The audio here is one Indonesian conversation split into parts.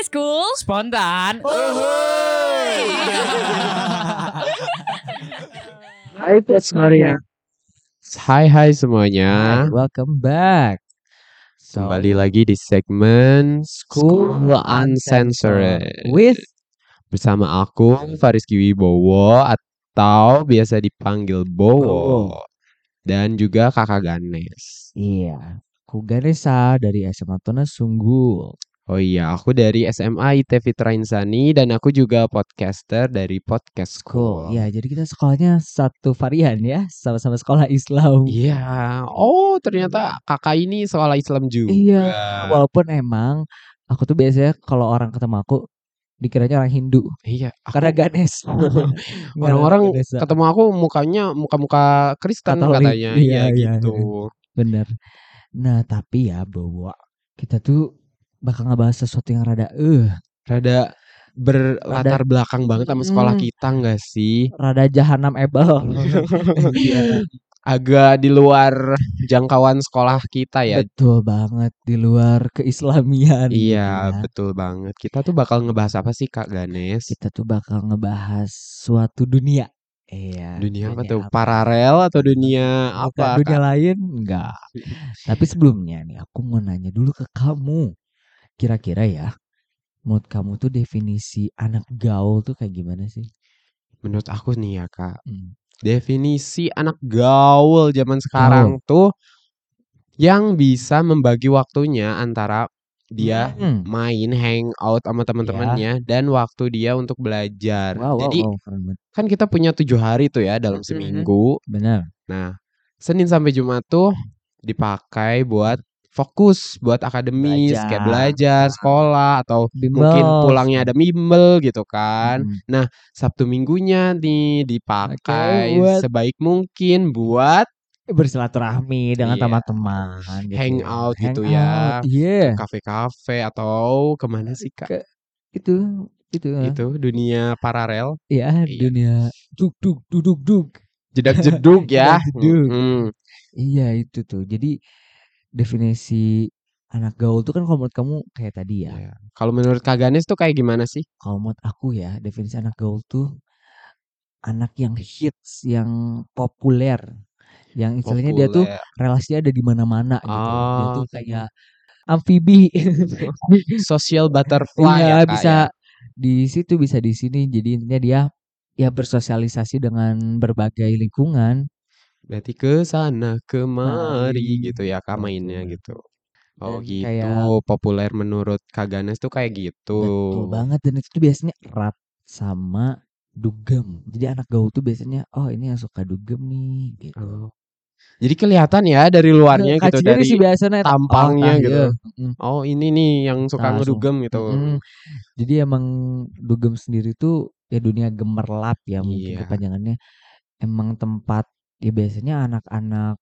Podcast Cool. Spontan. Hai Maria. Hai hai semuanya. Welcome back. So, Kembali lagi di segmen School Uncensored with bersama aku Fariski Wibowo atau biasa dipanggil Bowo dan juga Kakak Ganes. iya, aku Ganesha dari SMA Tona Sunggul. Oh iya, aku dari SMA IT Fitra Insani dan aku juga podcaster dari Podcast. School. Ya, jadi kita sekolahnya satu varian ya, sama-sama sekolah Islam. Iya. Oh, ternyata kakak ini sekolah Islam juga. Iya, walaupun emang aku tuh biasanya kalau orang ketemu aku dikiranya orang Hindu Iya. aku- karena Ganes. Orang-orang ketemu aku mukanya muka-muka Kristen Katolik. katanya. Iya, Iya, iya, gitu. Bener. Nah, tapi ya bahwa kita tuh bakal ngebahas sesuatu yang rada eh Rada berlatar belakang banget sama sekolah Mm. kita enggak sih? rada jahanam ebel. Iya. Agak di luar jangkauan sekolah kita ya. Betul banget di luar keislamian. Iya, ya. betul banget. Kita tuh bakal ngebahas apa sih Kak Ganes? Kita tuh bakal ngebahas suatu dunia. Iya. Dunia apa tuh? Paralel atau dunia apa? dunia Kak? lain enggak. Tapi sebelumnya nih aku mau nanya dulu ke kamu. Kira-kira ya, menurut kamu tuh definisi anak gaul tuh kayak gimana sih? Menurut aku nih ya Kak, Hmm. definisi anak gaul zaman sekarang tuh yang bisa membagi waktunya antara dia Hmm. main hangout sama teman-temannya dan waktu dia untuk belajar. Wow, Jadi wow, kan kita punya tujuh hari tuh ya dalam Mhm. seminggu. Benar. Nah, Senin sampai Jumat tuh dipakai buat fokus buat akademis kayak Belajar. belajar, sekolah atau mungkin Bimbel. pulangnya ada bimbel gitu kan. Hmm. Sabtu minggunya nih dipakai buat- sebaik mungkin buat bersilaturahmi dengan Iya. teman-teman gitu ya. Hangout gitu Hangout, ya. Iya. kafe-kafe atau ke mana sih kak? Ke- Itu itu. Itu dunia paralel, Ya, Iya. dunia duk duk duduk duk. jedak jeduk ya. Jedak-jeduk. Mm, Iya, itu tuh. Jadi definisi anak gaul tuh kan kalau menurut kamu kayak tadi ya. iya. Kalau menurut Kak Ganes tuh kayak gimana sih? Kalau menurut aku ya, definisi anak gaul tuh anak yang hits, yang populer. Yang istilahnya dia tuh relasinya ada di mana-mana gitu. Dia Oh. tuh kayak amfibi. social butterfly Iya, ya, Kak, bisa ya? di situ, bisa di sini. Jadi intinya dia ya bersosialisasi dengan berbagai lingkungan. Berarti ke sana kemari Mari. gitu ya Kak mainnya gitu. Oh Dan gitu. kayak- Populer menurut Kak Ganes tuh kayak gitu. Betul banget dan itu tuh biasanya erat sama dugem. Jadi anak gaul tuh biasanya oh ini yang suka dugem nih gitu. Oh. Jadi kelihatan ya dari luarnya gitu Kacinya dari sih biasanya tampangnya oh, gitu. iya. Mm-mm. Oh ini nih yang suka Langsung. ngedugem gitu. Mm-mm. Jadi emang dugem sendiri tuh ya dunia gemerlap ya mungkin Iya. kepanjangannya. Emang tempat ya biasanya anak-anak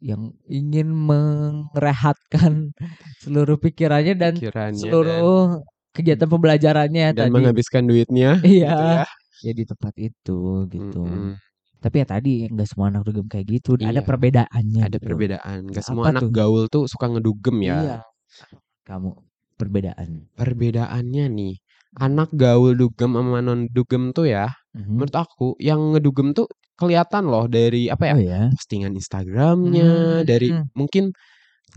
yang ingin merehatkan seluruh pikirannya dan Pikirannya seluruh kegiatan pembelajarannya dan, dan tadi. menghabiskan duitnya. Iya. gitu ya. Ya di tempat itu gitu. Mm-mm. Tapi ya tadi nggak semua anak dugem kayak gitu. Ada Iya. perbedaannya. Ada gitu. perbedaan. Gak Apa semua anak tuh? gaul tuh suka ngedugem ya. Iya. Kamu perbedaan. Perbedaannya nih, anak gaul dugem sama non dugem tuh ya, Mhm. menurut aku yang ngedugem tuh kelihatan loh dari apa ya? Oh ya. Postingan Instagramnya, dari Hmm. mungkin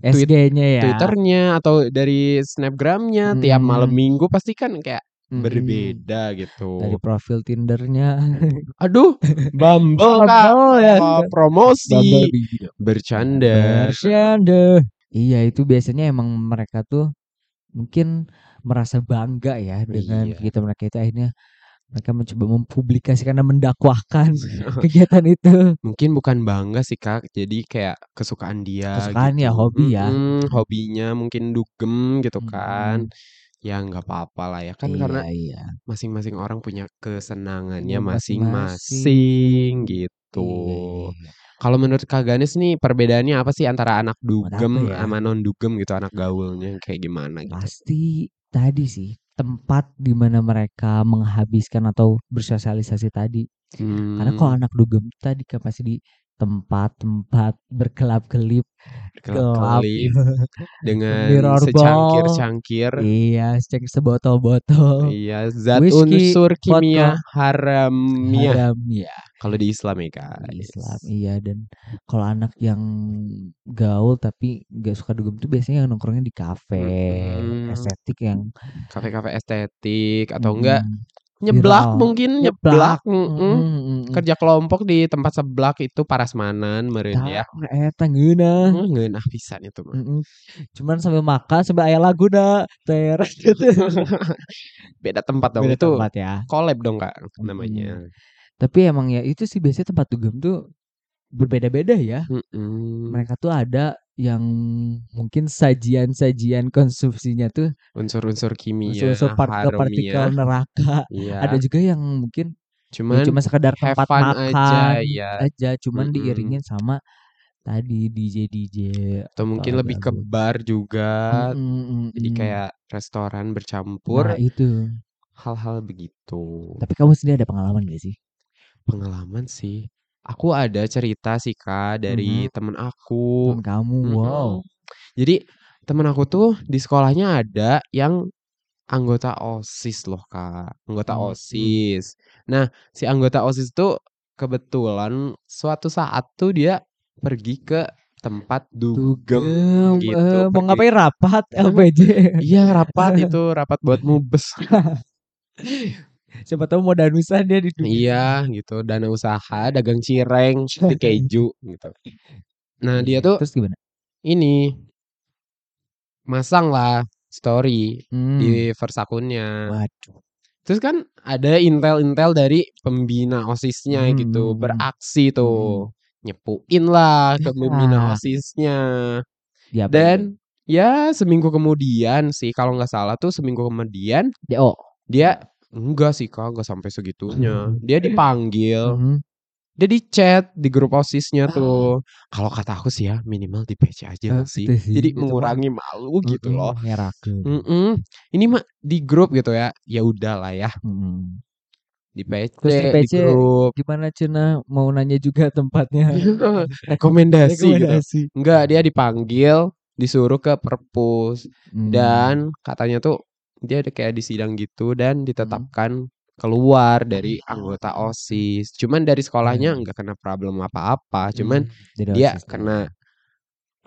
SG-nya ya. Twitternya atau dari Snapgramnya tiap malam Hmm. minggu pasti kan kayak Mm-mm. berbeda Dari gitu. profil Tindernya. Aduh, Bumble kak, Oh ya. Promosi, Bumble. bercanda. Bercanda. Iya itu biasanya emang mereka tuh mungkin merasa bangga ya dengan Iya. kegiatan mereka itu akhirnya mereka mencoba mempublikasikan dan mendakwahkan kegiatan itu. Mungkin bukan bangga sih kak, jadi kayak kesukaan dia. Kesukaan ya, gitu. hobi ya. Mm-mm, hobinya mungkin dugem gitu kan. Mm-mm. Ya nggak apa-apa lah ya kan iya, karena iya. masing-masing orang punya kesenangannya Iya, masing-masing gitu. Iya, iya, iya. Kalau menurut Kak Ganes nih perbedaannya apa sih antara anak dugem ya? sama non dugem gitu anak gaulnya kayak gimana gitu? Pasti tadi sih tempat di mana mereka menghabiskan atau bersosialisasi tadi. Karena kalau Hmm, anak dugem tadi kan pasti di tempat-tempat berkelap-kelip, gelap. Kelap-kelip dengan secangkir-cangkir. Iya, cek sebotol-botol. Iya, zat Whisky, unsur kimia vodka. Haram ya. kalau di Islam ya, guys. Islam iya dan kalau anak yang gaul tapi nggak suka dugem tuh biasanya yang nongkrongnya di kafe Mm-mm. estetik yang Kafe-kafe estetik atau enggak mm, nyeblak viral. mungkin Nyeblak, nyeblak, mm, mm, mm. kerja kelompok di tempat seblak itu parasmanan meureun ya. Eta ngeunah. Hmm, ngeunah pisan itu mah. Mm-mm. Cuman sambil makan sambil aya lagu dah ter Beda tempat dong Beda itu. tempat ya. Collab dong Kak namanya. Tapi emang ya itu sih biasanya tempat dugem tuh berbeda-beda ya. Mm-mm. Mereka tuh ada yang mungkin sajian-sajian konsumsinya tuh Unsur-unsur kimia, unsur-unsur partikel-partikel neraka. Iya. Ada juga yang mungkin ya Cuman cuma sekedar tempat makan aja, iya. aja, cuman Mm-mm. diiringin sama tadi DJ DJ atau mungkin lebih ke bar juga. Mm-mm, Jadi mm-mm. kayak restoran bercampur Nah itu. hal-hal begitu. Tapi kamu sendiri ada pengalaman gak sih? Pengalaman sih. Aku ada cerita sih Kak dari Mhm. temen aku. Temen kamu, wow. Jadi temen aku tuh di sekolahnya ada yang anggota OSIS loh Kak. Anggota Hmm, hmm. OSIS. Nah, si anggota OSIS tuh kebetulan suatu saat tuh dia pergi ke tempat dugem Dugem, gitu. eh, mau pergi- ngapain rapat LPJ? Iya rapat itu rapat buat mubes. Siapa tahu mau danusan dia di dugem. iya gitu dana usaha dagang cireng di keju gitu. Nah dia tuh Terus gimana? ini masang lah story Hmm. di first akunnya. Waduh. Terus kan ada intel-intel dari pembina OSISnya Hmm, gitu hmm, hmm. beraksi tuh nyepuin lah ke pembina Ah. OSISnya apa dan ya seminggu kemudian sih kalau nggak salah tuh seminggu kemudian? DO. dia enggak sih kak nggak sampai segitunya dia dipanggil Mhm. dia di chat di grup osisnya tuh kalau kata aku sih ya minimal di PC aja nggak sih sih, jadi itu mah. mengurangi malu gitu Mm-mm, loh. Mm-mm. ini mah di grup gitu ya ya udahlah ya Mm-mm. di PC, Terus di di PC grup Gimana Cina mau nanya juga tempatnya? rekomendasi gitu Rekomendasi. enggak dia dipanggil disuruh ke perpus Hmm. dan katanya tuh dia ada kayak di sidang gitu dan ditetapkan keluar dari anggota OSIS. Cuman dari sekolahnya Hmm. nggak kena problem apa-apa. Cuman Hmm, dia OSIS kena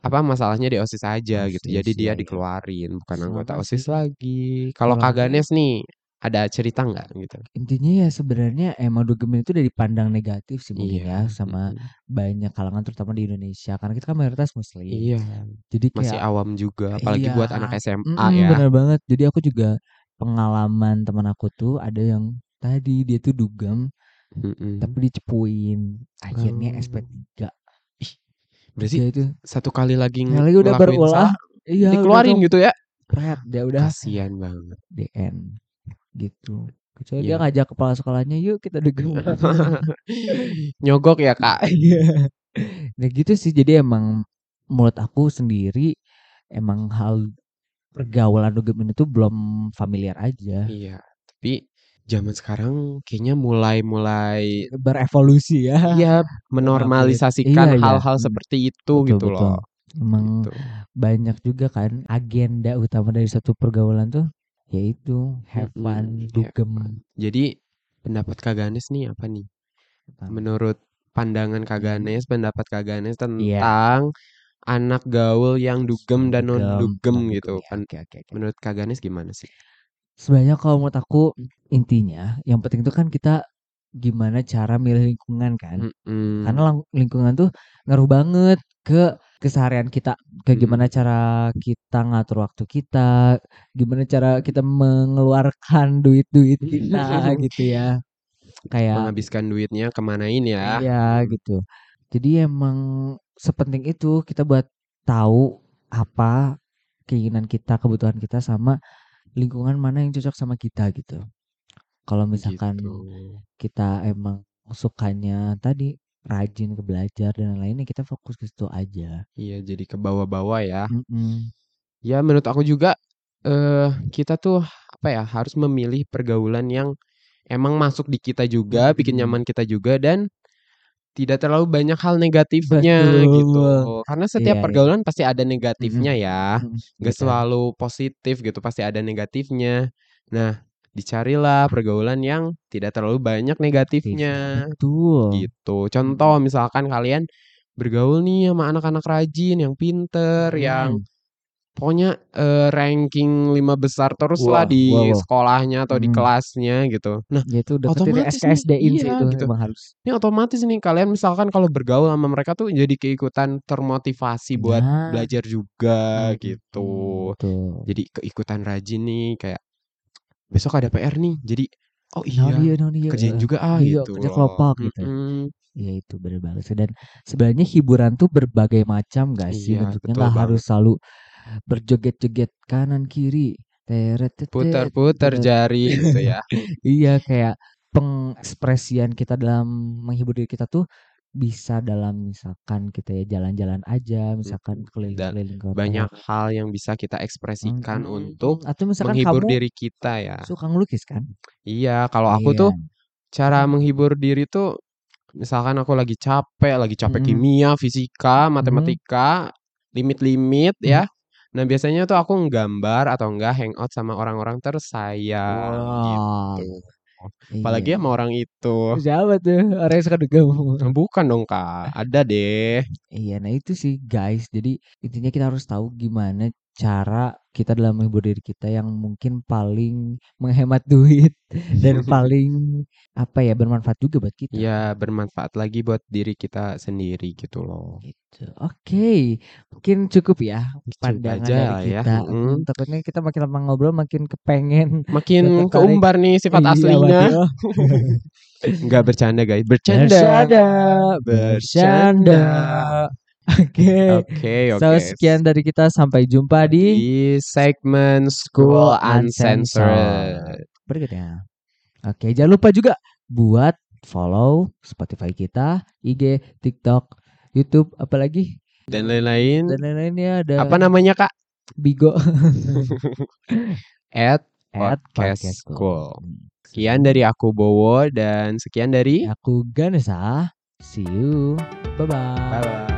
apa masalahnya di OSIS aja gitu. OSIS, Jadi dia iya. dikeluarin bukan anggota. OSIS lagi. Kalau Kalau Kak aku- Ganes nih ada cerita nggak gitu? Intinya ya sebenarnya emang dugem itu dari pandang negatif sih mungkin ya Iya. sama mm-mm. banyak kalangan terutama di Indonesia karena kita kan mayoritas muslim. Iya. Jadi Masih kayak awam juga apalagi Iya. buat anak SMA Mm-mm, ya. bener banget. Jadi aku juga pengalaman teman aku tuh ada yang tadi dia tuh dugem Mm-mm. tapi dicepuin. Akhirnya Oh. SP3. Berarti Dia itu satu kali lagi lagi udah berulah. Iya, dikeluarin gitu ya. pret, dia udah Kasian banget. DN gitu. Kecuali Iya. dia ngajak kepala sekolahnya, yuk kita dugem. Nyogok ya kak. Iya. nah gitu sih. Jadi emang menurut aku sendiri emang hal pergaulan dugem ini tuh belum familiar aja. Iya. Tapi zaman sekarang kayaknya mulai-mulai Berevolusi ya. iya menormalisasikan Iya, iya. hal-hal Hmm. seperti itu Betul, gitu betul. loh. Emang Gitu. banyak juga kan agenda utama dari satu pergaulan tuh yaitu have fun have dugem. Jadi pendapat Kak Ganes nih apa nih? Menurut pandangan Kak Hmm. Ganes, pendapat Kak Ganes Iya. tentang anak gaul yang dugem dan non dugem gitu. ya. Pan- Oke, oke, oke. Menurut Kak Ganes gimana sih? Sebenarnya kalau menurut aku intinya yang penting itu kan kita gimana cara milih lingkungan kan. Mm-mm. Karena lang- lingkungan tuh ngaruh banget ke keseharian kita, ke gimana cara kita ngatur waktu kita, gimana cara kita mengeluarkan duit-duit kita gitu ya. Kayak menghabiskan duitnya kemanain ya? iya gitu. Jadi emang sepenting itu kita buat tahu apa keinginan kita, kebutuhan kita sama lingkungan mana yang cocok sama kita gitu. Kalau misalkan Gitu. kita emang sukanya tadi rajin ke belajar dan lain-lainnya kita fokus ke situ aja. Iya, jadi ke bawah-bawah ya. Mm-mm. Ya menurut aku juga eh kita tuh apa ya harus memilih pergaulan yang emang masuk di kita juga, bikin Mm-mm. nyaman kita juga dan tidak terlalu banyak hal negatifnya gitu. Betul. Karena setiap Iya, iya. pergaulan pasti ada negatifnya ya. Mhm, Gak betul. selalu positif gitu, pasti ada negatifnya. Nah, dicarilah pergaulan yang tidak terlalu banyak negatifnya. Betul. Gitu. Contoh misalkan kalian bergaul nih sama anak-anak rajin yang pinter, yang Mhm. pokoknya eh, ranking lima besar terus lah Wah, di wah, wah. sekolahnya atau di Mhm. kelasnya gitu. Nah, Ya itu otomatis sih iya itu gitu. emang harus. Ini otomatis nih kalian misalkan kalau bergaul sama mereka tuh jadi keikutan termotivasi buat Nah. belajar juga Mhm, gitu. betul. Jadi keikutan rajin nih kayak besok ada PR nih. Jadi oh iya dia, nah dia, kerjain heeh. juga ah Iya, gitu kerja kelompok gitu. Mhm. Iya itu bener banget dan sebenarnya hiburan tuh berbagai macam gak sih Iya, bentuknya nggak harus selalu berjoget-joget kanan kiri teret Putar-putar gitu. jari gitu ya. Iya kayak pengekspresian kita dalam menghibur diri kita tuh bisa dalam misalkan kita ya jalan-jalan aja, misalkan Mhm. Keliling-keliling kota. banyak hal yang bisa kita ekspresikan Mhm, untuk atau misalkan menghibur kamu diri kita ya. suka ngelukis kan? Iya, kalau aku Iya. tuh cara menghibur diri tuh misalkan aku lagi capek, lagi capek Mhm. kimia, fisika, Mhm. matematika, limit-limit Mhm. ya. Nah, biasanya tuh aku nggambar atau enggak hangout sama orang-orang tersayang Wah, gitu. Apalagi iya. sama orang itu. Siapa tuh orang yang suka kamu? Bukan dong, Kak. Ada deh. Iya, nah itu sih guys. Jadi intinya kita harus tahu gimana cara kita dalam menghibur diri kita yang mungkin paling menghemat duit dan paling apa ya bermanfaat juga buat kita. Ya, bermanfaat lagi buat diri kita sendiri gitu loh. Gitu. Oke, mungkin cukup ya Cukup pandangan aja dari ya. kita. Hmm, takutnya kita makin lama ngobrol makin kepengen Makin keumbar nih sifat Iya, aslinya. Enggak bercanda, guys. Bercanda. Bercanda, Bercanda. bercanda. Oke. Oke, So oke. sekian dari kita sampai jumpa di Di segmen School Uncensored. berikutnya. Oke, jangan lupa juga buat follow Spotify kita, IG, TikTok, YouTube, apalagi Dan lain-lain. dan lain-lainnya ada Apa namanya, Kak? Bigo At at Podcast Podcast School. Sekian dari aku Bowo dan sekian dari Aku Ganesha. See you. Bye bye. Bye bye.